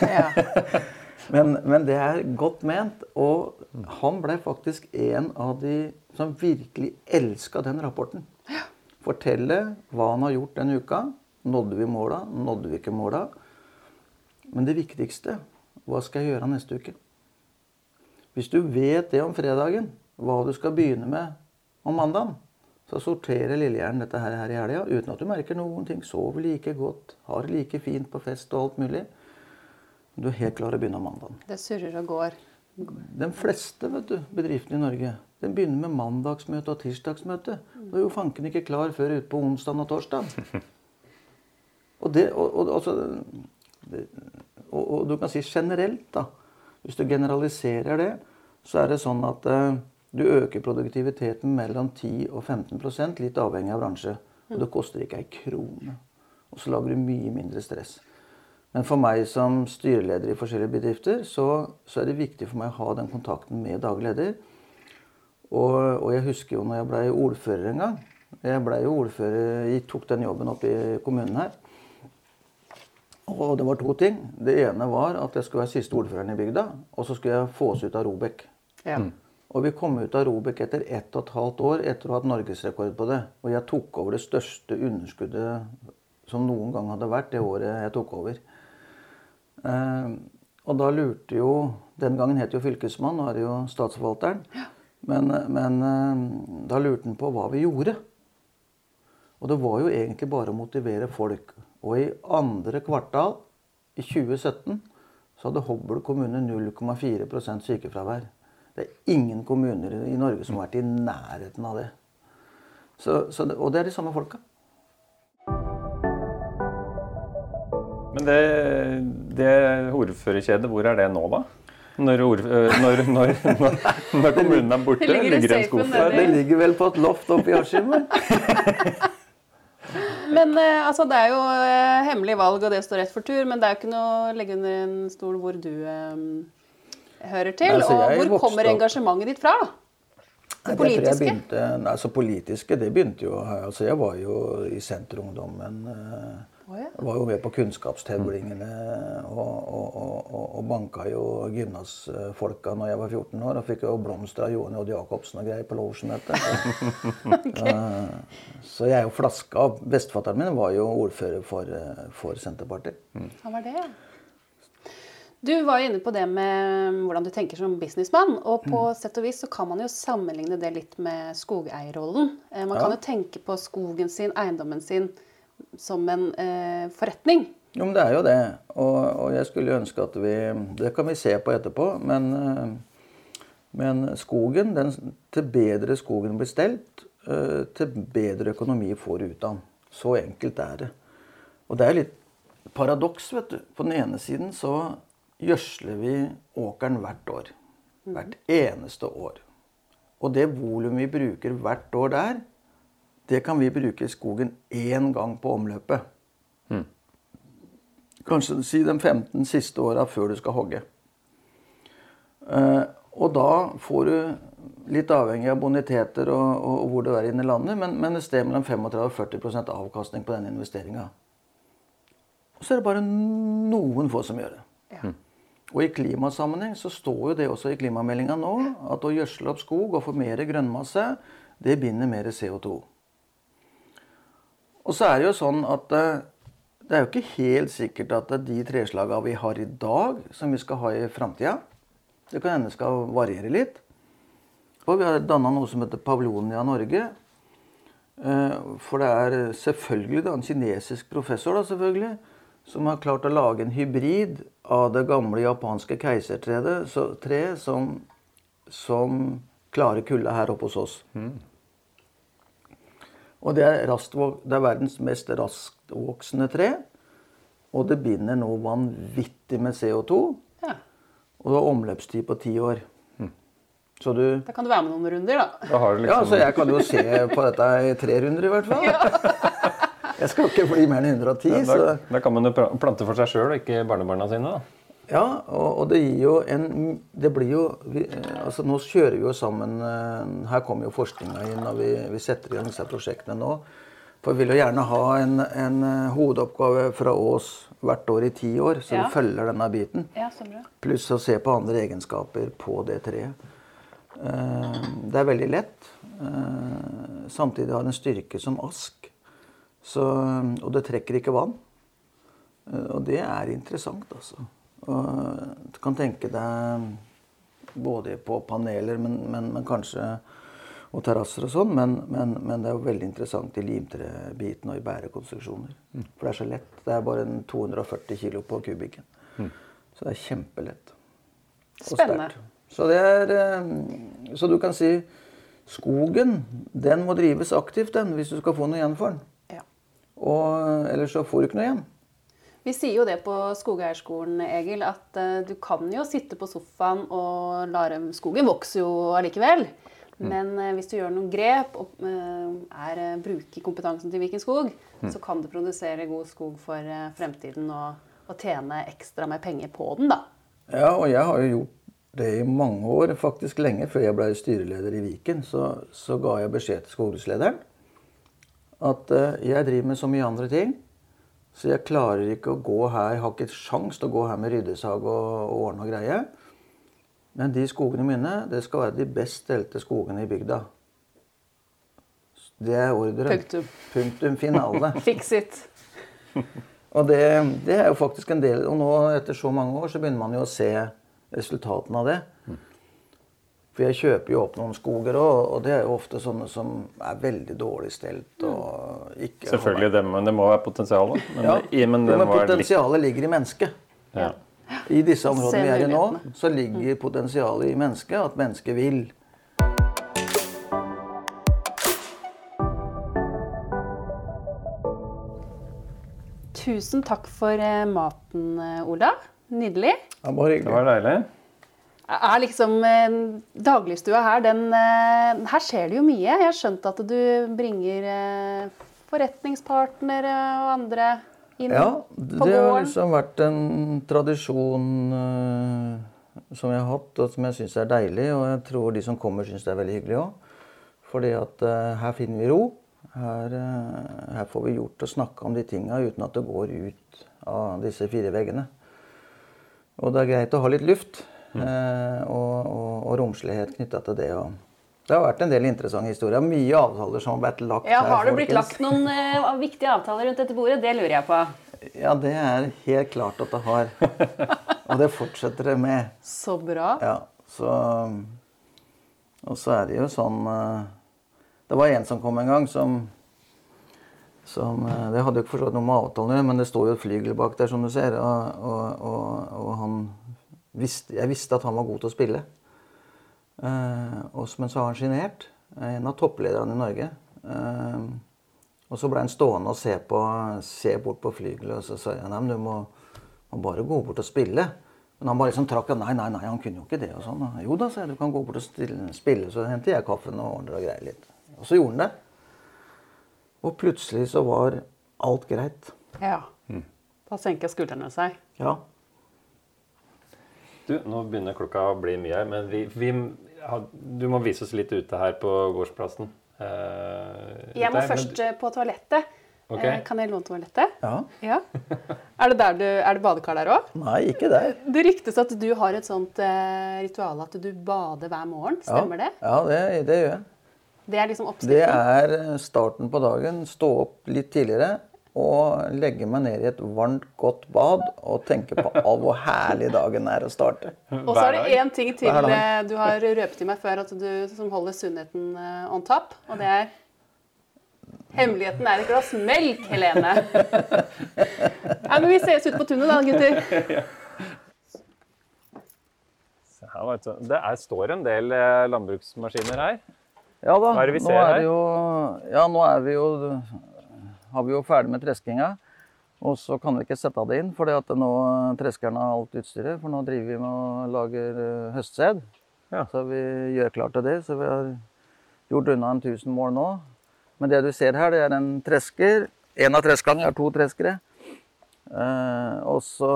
Ja. Men, men det er godt ment. Og han ble faktisk en av de som virkelig elska den rapporten. Fortelle hva han har gjort denne uka. Nådde vi måla? Nådde vi ikke måla? Men det viktigste hva skal jeg gjøre neste uke? Hvis du vet det om fredagen, hva du skal begynne med om mandagen, så sorterer Lillehjernen dette her, her i helga uten at du merker noen ting. Sover like godt, har like fint på fest og alt mulig. Du er helt klar til å begynne om mandagen. Det surrer og går. De fleste vet du, bedriftene i Norge den begynner med mandagsmøte og tirsdagsmøte. Du er jo fanken ikke klar før utpå onsdag og torsdag. Og, det, og, og, altså, det, og, og du kan si generelt, da, hvis du generaliserer det, så er det sånn at eh, du øker produktiviteten mellom 10 og 15% litt avhengig av bransje. Og det koster ikke ei krone. Og så lager du mye mindre stress. Men for meg som styreleder i forskjellige bedrifter, så, så er det viktig for meg å ha den kontakten med daglig leder. Og, og jeg husker jo når jeg blei ordfører en gang. Jeg blei jo ordfører, jeg tok den jobben opp i kommunen her. Og det var to ting. Det ene var at jeg skulle være siste ordføreren i bygda. Og så skulle jeg få oss ut av Robek. Ja. Og vi kom ut av Robek etter ett og et halvt år etter å ha hatt norgesrekord på det. Og jeg tok over det største underskuddet som noen gang hadde vært det året jeg tok over. Eh, og da lurte jo Den gangen het jo fylkesmann, nå er det jo statsforvalteren. Men, men eh, da lurte han på hva vi gjorde. Og det var jo egentlig bare å motivere folk. Og i andre kvartal i 2017 så hadde Hobøl kommune 0,4% sykefravær. Det er ingen kommuner i Norge som har vært i nærheten av det. Så, så det og det er de samme folka. Men det, det ordførerkjedet, hvor er det nå, da? Når, ord, når, når, når, når kommunen er borte, Det ligger ligger det en safen skuff nedi. der? Det ligger vel på et loft oppe i Askim. Men altså, det er jo eh, hemmelig valg, og det står rett for tur. Men det er jo ikke noe å legge under en stol hvor du eh, hører til. Altså, og hvor kommer opp- engasjementet ditt fra? Nei, Det det jeg politiske? begynte, altså politiske, det begynte jo altså Jeg var jo i Senterungdommen. eh. Jeg var jo med på kunnskapstevlingene og, og, og, og, og banka jo gymnasfolka når jeg var 14 år. Og fikk jo blomster av Johan J. Jacobsen og greier på losjen Eh, Så jeg er jo flaska av. Bestefatteren min var jo ordfører for, eh, for Senterpartiet. Han var det, ja. Du var jo inne på det med hvordan du tenker som businessmann. Og på Mm. sett og vis så kan man jo sammenligne det litt med skogeierrollen. Eh, Man kan Ja. jo tenke på skogen sin, eiendommen sin, som en eh, forretning. Jo, men det er jo det. Og, og jeg skulle ønske at vi Det kan vi se på etterpå. Men, eh, men skogen, den, til bedre skogen blir stelt, eh, til bedre økonomi får du ut av den. Så enkelt er det. Og det er litt paradoks, vet du. På den ene siden så gjødsler vi åkeren hvert år. Hvert eneste år. Og det volumet vi bruker hvert år der, det kan vi bruke i skogen én gang på omløpet. Kanskje si de 15 siste åra før du skal hogge. Eh, og da får du, litt avhengig av boniteter og, og, og hvor du er inne i landet, men, men et sted mellom 35 og 40 avkastning på den investeringa. Og så er det bare noen få som gjør det. Ja. Og i klimasammenheng så står jo det også i klimameldinga nå at å gjødsle opp skog og få mer grønnmasse, det binder mer CO2. Og så er det jo sånn at eh, det er jo ikke helt sikkert at det er de treslagene vi har i dag, som vi skal ha i framtida. Det kan hende skal variere litt. Og vi har danna noe som heter Pavlonia Norge. Eh, For det er selvfølgelig da, en kinesisk professor da, selvfølgelig, som har klart å lage en hybrid av det gamle japanske keisertreet som, som klarer kulda her oppe hos oss. Og det er, det er verdens mest rasktvoksende tre. Og det binder noe vanvittig med CO2. Ja. Og det har omløpstid på ti år. Så du Da kan du være med noen runder, da. Da har du Ja, liksom så jeg kan jo se på dette i tre runder i hvert fall. Jeg skal ikke bli mer enn 110, da, så da kan man jo plante for seg sjøl og ikke barnebarna sine. da. Ja, og, og det gir jo en Det blir jo vi, eh, Altså nå kjører vi jo sammen eh, Her kommer jo forskninga inn, og vi, vi setter i gang disse prosjektene nå. For vi vil jo gjerne ha en, en eh, hovedoppgave fra Ås hvert år i ti år, så Ja. vi følger denne biten. Ja, så bra. Pluss å se på andre egenskaper på det treet. Det er veldig lett. Samtidig har det en styrke som ask. Så, og det trekker ikke vann. Og det er interessant, altså. Og du kan tenke deg både på paneler, men, men, men kanskje og terrasser og sånn, men, men, men det er jo veldig interessant i limtrebiten og i bærekonstruksjoner. For det er så lett. Det er bare en 240 kilo på kubikken. Så det er kjempelett. og Spennende. sterkt. Så det er eh, Så du kan si skogen, den må drives aktivt, den, hvis du skal få noe igjen for den. Ja. Og ellers så får du ikke noe igjen. Vi sier jo det på Skogeierskolen, Egil, at eh, du kan jo sitte på sofaen og la Skogen vokser jo allikevel. Men eh, hvis du gjør noen grep og eh, er, bruker kompetansen til Viken Skog, så kan du produsere god skog for fremtiden og, og tjene ekstra med penger på den, da. Ja, og jeg har jo gjort det i mange år, faktisk lenge før jeg ble styreleder i Viken. Så, så ga jeg beskjed til skogbrukslederen at jeg driver med så mye andre ting, så jeg klarer ikke å gå her, jeg har ikke sjans til å gå her med ryddesag og, og ordne og greie. Men de skogene mine, det skal være de best stelte skogene i bygda. Det er ordren. Punktum. Punktum finale. Fix it. Og det, det er jo faktisk en del Og nå etter så mange år så begynner man jo å se resultatene av det. For jeg kjøper jo opp noen skoger òg, og det er jo ofte sånne som er veldig dårlig stelt. og ikke Selvfølgelig, det, men det må være potensial. da. Men, Ja, i, men jo, men potensialet litt, ligger i mennesket. ja. I disse områdene vi er i nå, så ligger potensialet i mennesket. At mennesket vil. Tusen takk for eh, maten, eh, Ola. Nydelig. Ja, bare Det var deilig. Er liksom eh, Dagligstua her, den eh, Her skjer det jo mye. Jeg har skjønt at du bringer eh, forretningspartnere og andre inn Ja, på det har liksom vært en tradisjon som jeg har hatt, og som jeg syns er deilig. Og jeg tror de som kommer, syns det er veldig hyggelig òg. Fordi at her finner vi ro. Her, her får vi gjort og snakka om de tinga uten at det går ut av disse fire veggene. Og det er greit å ha litt luft eh, og, og, og romslighet knytta til det. Og det har vært en del interessante historier. Mye avtaler som har blitt lagt Ja, her. Har det blitt lagt noen eh, viktige avtaler rundt dette bordet? Det lurer jeg på. Ja, det er helt klart at det har. Og det fortsetter det med. Så bra. Ja, så Og så er det jo sånn eh, Det var en som kom en gang som som, eh, Det hadde jo ikke forstått noe med avtalen men det står jo et flygel bak der, som du ser. Og, og, og, han jeg visste at han var god til å spille. Eh, og, men så har han sjenert. En av topplederne i Norge. Eh, og så ble han stående og se, på, se bort på flygelet, og så sa jeg nei, men du må, må bare gå bort og spille. Men han bare liksom trakk Nei, nei, nei, han kunne jo ikke det. og sånn. Jo da, sa jeg, du kan gå bort og spille. Så henter jeg kaffen og ordner og greier litt. Og så gjorde han det. Og plutselig så var alt greit. Ja. Da senker skuldrene seg. Ja. Du, nå begynner klokka å bli mye her, men vi, vi, du må vise oss litt ute her på gårdsplassen. Uh, Jeg må ute her, men først eh, på toalettet. Okay. Eh, Kan jeg låne toalettet? ja. Ja. Er det, du, er det badekar der òg? Nei, ikke der. Det ryktes at du har et sånt eh, ritual at du bader hver morgen. Ja. Stemmer det? Ja, det, det gjør jeg. Det er liksom Det er starten på dagen. Stå opp litt tidligere og legge meg ned i et varmt, godt bad og tenke på all hvor herlig dagen er å starte. Og så er det én ting til eh, du har røpet i meg før, at du, som holder sunnheten eh, on top. Og det er Hemmeligheten er et glass melk, Helene. Nei, men Vi ses ute på tunet da, gutter. Se her, vet du. Det er, står en del eh, landbruksmaskiner her. Ja da, Hva er det vi nå er det jo Ja, nå er vi jo har vi jo ferdig med treskinga. Og så kan vi ikke sette det inn, fordi at nå tresker den av alt utstyret. For nå driver vi med å lage eh, høstsæd. Ja. Så vi gjør klart til det. Så vi har gjort unna en 1000 mål nå. Men det du ser her, det er en tresker. En av treskene er to treskere. Eh, og, så,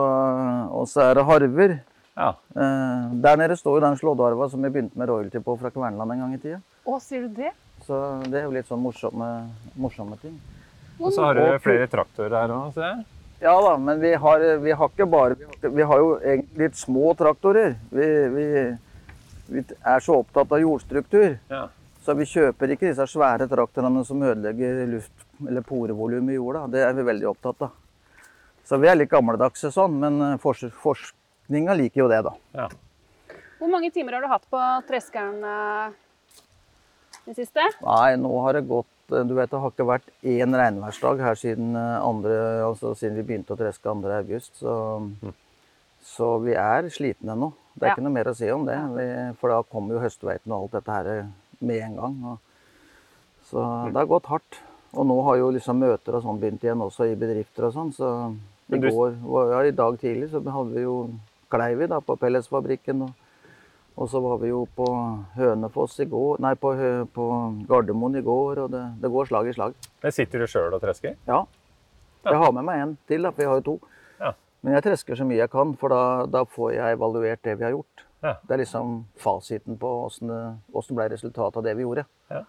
og så er det harver. Ja. Eh, der nede står jo den slåddarva som vi begynte med royalty på fra Kverneland en gang i tida. Å, sier du det? Så det er jo litt sånn morsomme, morsomme ting. Og så har du flere traktorer her òg, ser jeg. Ja da, men vi har, vi har ikke bare Vi har, vi har jo egentlig litt små traktorer. Vi, vi, vi er så opptatt av jordstruktur. Ja. Så vi kjøper ikke disse svære traktorene som ødelegger luft- eller porevolum i jorda. Det er vi veldig opptatt av. Så vi er litt gammeldagse sånn, men eh, fors forskninga liker jo det, da. ja. Hvor mange timer har du hatt på treskeren eh, i det siste? Nei, nå har det gått eh, Du vet, det har ikke vært én regnværsdag her siden, eh, andre, altså siden vi begynte å treske 2. august. Så, så vi er slitne ennå. Det er Ja. ikke noe mer å si om det. Vi, for da kommer jo høstveiten og alt dette her med en gang. Og, så det har gått hardt. Og nå har jo liksom møter og sånn begynt igjen også i bedrifter og sånn. Så i, går, ja, i dag tidlig så hadde vi jo Kleivi da, på pelletsfabrikken. Og, og så var vi jo på Hønefoss i går, nei, på, på Gardermoen i går. Og det, det går slag i slag. Men sitter du sjøl og tresker? Ja. Jeg har med meg en til, for jeg har jo to. Ja. Men jeg tresker så mye jeg kan, for da, da får jeg evaluert det vi har gjort. Ja. Det er liksom fasiten på åssen ble resultatet av det vi gjorde. Ja.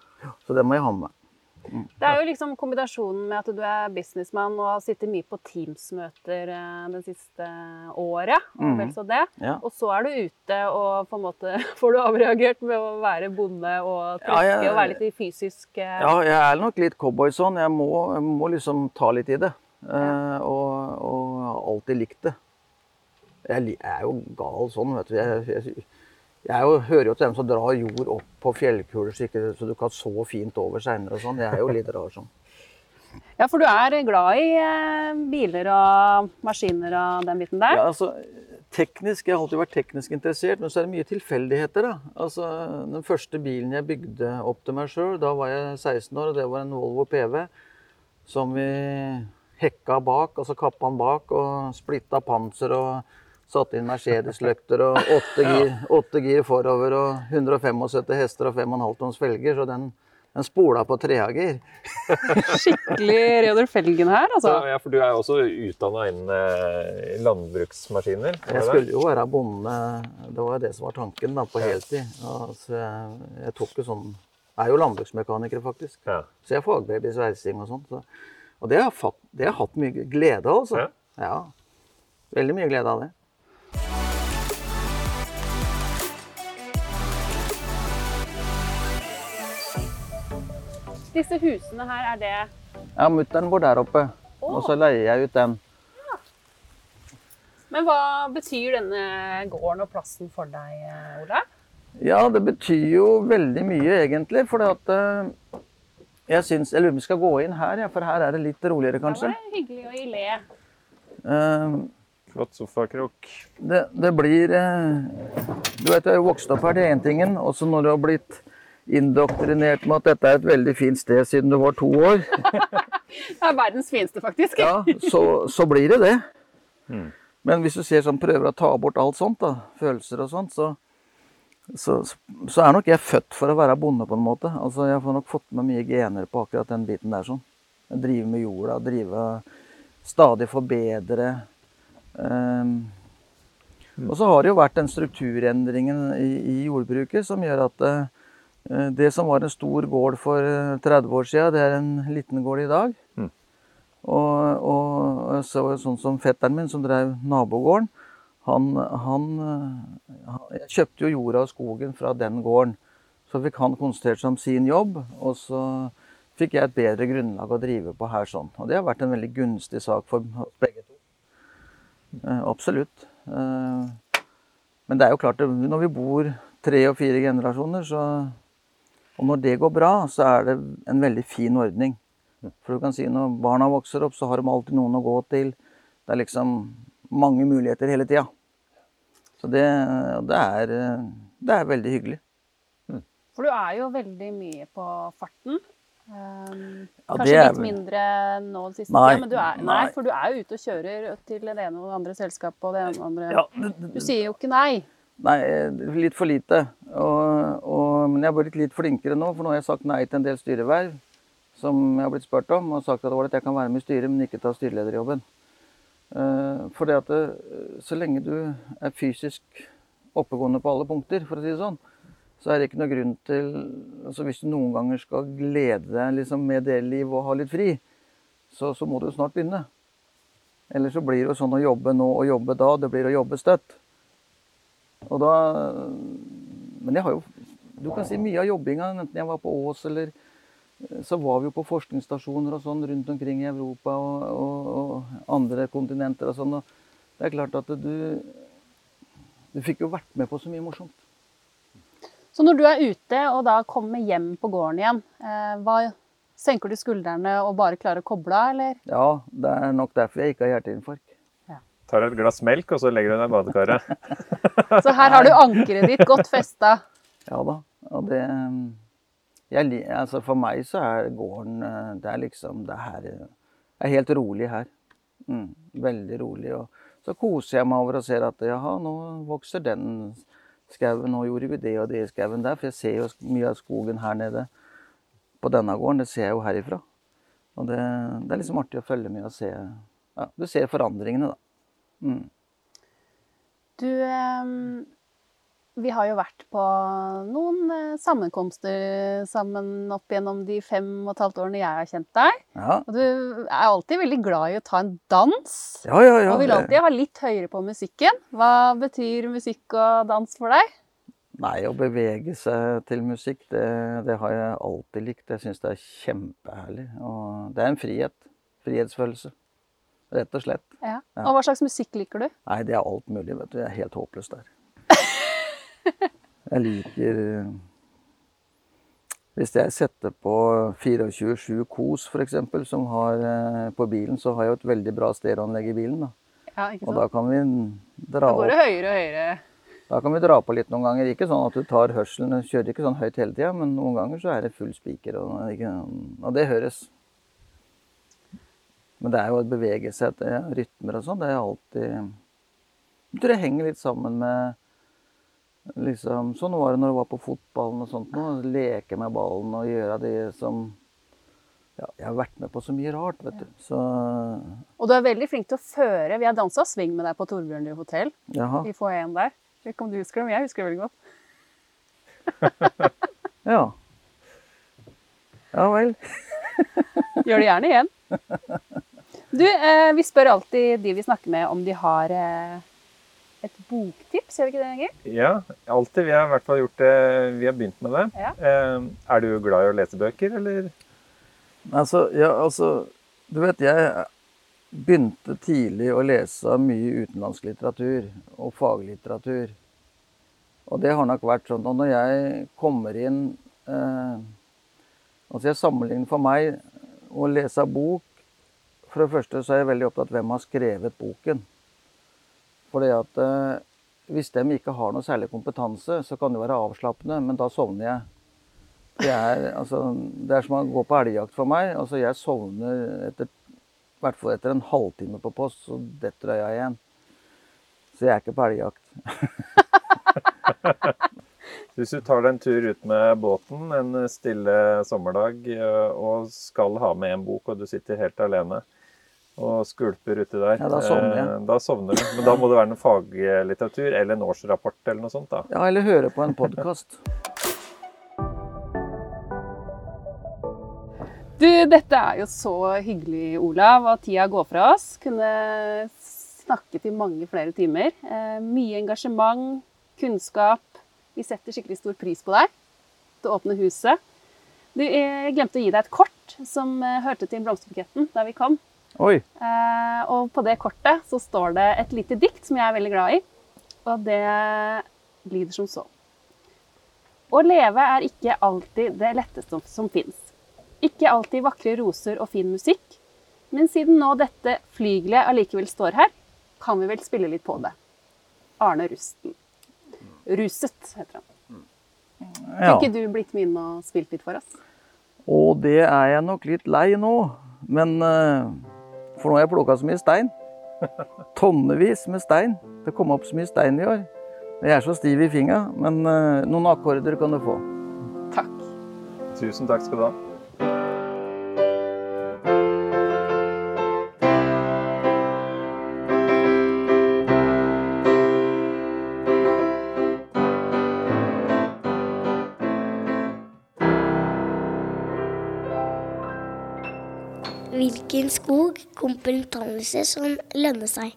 Så det må jeg ha med meg. Det er jo liksom kombinasjonen med at du er businessmann og har sittet mye på Teams-møter eh, det siste året. Og Mhm. vel så det. Ja. Og så er du ute og på en måte får du avreagert med å være bonde og Ja, treske jeg- og være litt i fysisk eh, Ja, jeg er nok litt cowboy sånn. Jeg må, jeg må liksom ta litt i det. Eh, og, og har alltid likt det. Jeg, jeg er jo gal sånn, vet du. Jeg, jeg, jeg jo, hører jo til dem som drar jord opp på fjellkuler så, ikke, så du kan så fint over seinere og sånn. Jeg er jo litt rar sånn. Ja, for du er glad i eh, biler og maskiner og den biten der? Ja, altså, teknisk, Jeg har alltid vært teknisk interessert, men så er det mye tilfeldigheter. da. Altså, Den første bilen jeg bygde opp til meg sjøl, da var jeg 16 år, og det var en Volvo PV som vi hekka bak, altså kappa den bak og splitta panser og satte inn Mercedes-løkter og åtte gir, åtte gir forover og 175 hester og 5,5 tons felger, så den, den spola på trehager. Skikkelig Reodor Felgen her, altså. Så, ja, for du er jo også utdanna innen eh, landbruksmaskiner. Jeg skulle jo være bonde, det var det som var tanken da, på heltid. Altså, jeg, jeg tok jo sånn, jeg er jo landbruksmekaniker faktisk, Ja. så jeg er fagbrev i sveising og sånt. Så, og det har, jeg fatt, det har jeg hatt mye glede av, altså. Ja. Ja. Veldig mye glede av det. Disse husene her, er det Ja, mutteren bor der oppe, og så leier jeg ut den. Men hva betyr denne gården og plassen for deg, Olav? Ola? Ja, det betyr jo veldig mye egentlig, for at eh, jeg syns Jeg lurer på om vi skal gå inn her, ja, for her er det litt roligere, kanskje. Det er var hyggelig å gi le. Uh, Flott sofakrok. Det, det blir uh, Du vet, jeg er jo vokst opp her, det er én tingen. Også når du har blitt indoktrinert med at dette er et veldig fint sted siden du var to år, Det er verdens fineste, faktisk. ja, så, så blir det det. Men hvis du ser sånn, prøver å ta bort alt sånt, da, følelser og sånt, så, så, så er nok jeg født for å være bonde på en måte. Altså, Jeg har nok fått med mye gener på akkurat den biten der. sånn. drive med jorda, drive stadig forbedre. Um, og så har det jo vært den strukturendringen i, i jordbruket som gjør at uh, det som var en stor gård for 30 år siden, det er en liten gård i dag. Mm. Og, og så, sånn som fetteren min som drev nabogården, han, han, han Jeg kjøpte jo jorda og skogen fra den gården. Så fikk han konsentrert seg om sin jobb, og så fikk jeg et bedre grunnlag å drive på her sånn. Og det har vært en veldig gunstig sak for begge to. Eh, absolutt. Eh, men det er jo klart, når vi bor tre og fire generasjoner, så Og når det går bra, så er det en veldig fin ordning. For du kan si når barna vokser opp, så har de alltid noen å gå til. Det er liksom mange muligheter hele tida. Så det, det, er, det er veldig hyggelig. For du er jo veldig mye på farten. Um, Ja, kanskje litt vel- mindre nå den siste Nei, tida, men du er, nei, nei. for du er jo ute og kjører til det ene og det andre selskapet og det ene og det andre. Ja, det, Du sier jo ikke nei. Nei, litt for lite. Og, og, men jeg har blitt litt flinkere nå, for nå har jeg sagt nei til en del styreverv som jeg har blitt spurt om, og sagt at, ålreit, jeg kan være med i styret, men ikke ta styrelederjobben. Uh, for det at det, så lenge du er fysisk oppegående på alle punkter, for å si det sånn, så er det ikke noe grunn til altså Hvis du noen ganger skal glede deg liksom, med det liv og ha litt fri, så, så må du snart begynne. Ellers så blir det jo sånn å jobbe nå og jobbe da, det blir å jobbe støtt. Og da Men jeg har jo Du kan si mye av jobbinga, enten jeg var på Ås eller så var vi jo på forskningsstasjoner og sånn rundt omkring i Europa og, og, og andre kontinenter og sånn. Og det er klart at du Du fikk jo vært med på så mye morsomt. Så når du er ute og da kommer hjem på gården igjen, eh, hva, senker du skuldrene og bare klarer å koble av, eller? Ja, det er nok derfor jeg ikke har hjerteinfarkt. Tar et glass melk, og så legger du deg i badekaret. Så her har du ankeret ditt godt festa. Ja da. Og det jeg, altså For meg så er gården eh, Det er liksom Det her Jeg er helt rolig her. Mm, veldig rolig. Og så koser jeg meg over og ser at jaha, nå vokser den skauen, nå gjorde vi det og det i skauen der. For jeg ser jo mye av skogen her nede på denne gården. Det ser jeg jo herifra. Og det, det er liksom artig å følge med og se ja, Du ser forandringene, da. Mm. Du, eh, vi har jo vært på noen eh, sammenkomster sammen opp gjennom de fem og et halvt årene jeg har kjent deg. Ja, Og du er alltid veldig glad i å ta en dans. ja, ja. ja og vil alltid ha litt høyere på musikken. Hva betyr musikk og dans for deg? Nei, å bevege seg til musikk, det, det har jeg alltid likt. Jeg syns det er kjempeherlig. Og det er en frihet. Frihetsfølelse. Rett og slett. Ja. Ja. Og hva slags musikk liker du? Nei, det er alt mulig, vet du. Jeg er helt håpløs der. Jeg liker eh, Hvis jeg setter på 24-7 Kos f.eks., som har eh, på bilen, så har jeg jo et veldig bra stereoanlegg i bilen. da. Ja, ikke sant? Og da kan vi dra Da går opp det høyere og høyere. Da kan vi dra på litt noen ganger. Ikke sånn at du tar hørselen, kjører ikke sånn høyt hele tida, men noen ganger så er det full spiker, og, og det høres. Men det er jo å bevege seg til rytmer og sånn, det er alltid Jeg tror det henger litt sammen med liksom Sånn var det når du var på fotballen og sånt nå. Leke med ballen og gjøre det som ja, Jeg har vært med på så mye rart, vet du. Så Og du er veldig flink til å føre. Vi har dansa swing med deg på Torbjørnrud hotell. Vi i foajeen der. Jeg vet ikke om du husker det, men jeg husker det veldig godt. Ja. Ja vel. Gjør det gjerne igjen. Du, eh, vi spør alltid de vi snakker med om de har eh, et boktips, gjør vi ikke det, Egil? Ja, alltid. Vi har i hvert fall gjort det. Vi har begynt med det. Ja. Eh, Er du glad i å lese bøker, eller? Altså, ja, altså Du vet, jeg begynte tidlig å lese mye utenlandsk litteratur og faglitteratur. Og det har nok vært sånn. Og når jeg kommer inn eh, Altså, jeg sammenligner for meg å lese bok For det første så er jeg veldig opptatt av hvem har skrevet boken. Fordi at eh, hvis de ikke har noe særlig kompetanse, så kan det være avslappende, men da sovner jeg. Det er, altså, det er som å gå på elgjakt for meg. Altså, jeg sovner etter, hvert fall etter en halvtime på post, så detter øya igjen. Så jeg er ikke på elgjakt. Hvis du tar deg en tur ut med båten en stille sommerdag eh, og skal ha med en bok, og du sitter helt alene og skvulper uti der, Ja, da sovner jeg. eh, da sovner du. Men da må det være noe faglitteratur eller en årsrapport eller noe sånt, da. Ja, eller høre på en podkast. Du, dette er jo så hyggelig, Olav, og tida går fra oss. Kunne snakket i mange flere timer. Eh, mye engasjement, kunnskap. Vi setter skikkelig stor pris på deg. Det åpne huset. Du, jeg glemte å gi deg et kort som eh, hørte til blomsterbuketten da vi kom. Oi. Eh, og på det kortet så står det et lite dikt som jeg er veldig glad i. Og det lyder som så. Å leve er ikke alltid det letteste som fins. Ikke alltid vakre roser og fin musikk. Men siden nå dette flygelet allikevel står her, kan vi vel spille litt på det. Arne Rusten. Ruset, heter han. Kunne ikke du blitt med inn og spilt litt for oss? Og det er jeg nok litt lei nå. Men eh, For nå har jeg plukka så mye stein. Tonnevis med stein. Det kom opp så mye stein i år. Jeg er så stiv i fingra, men eh, noen akkorder kan du få. Takk. Tusen takk skal du ha. Skog kompetanse som lønner seg?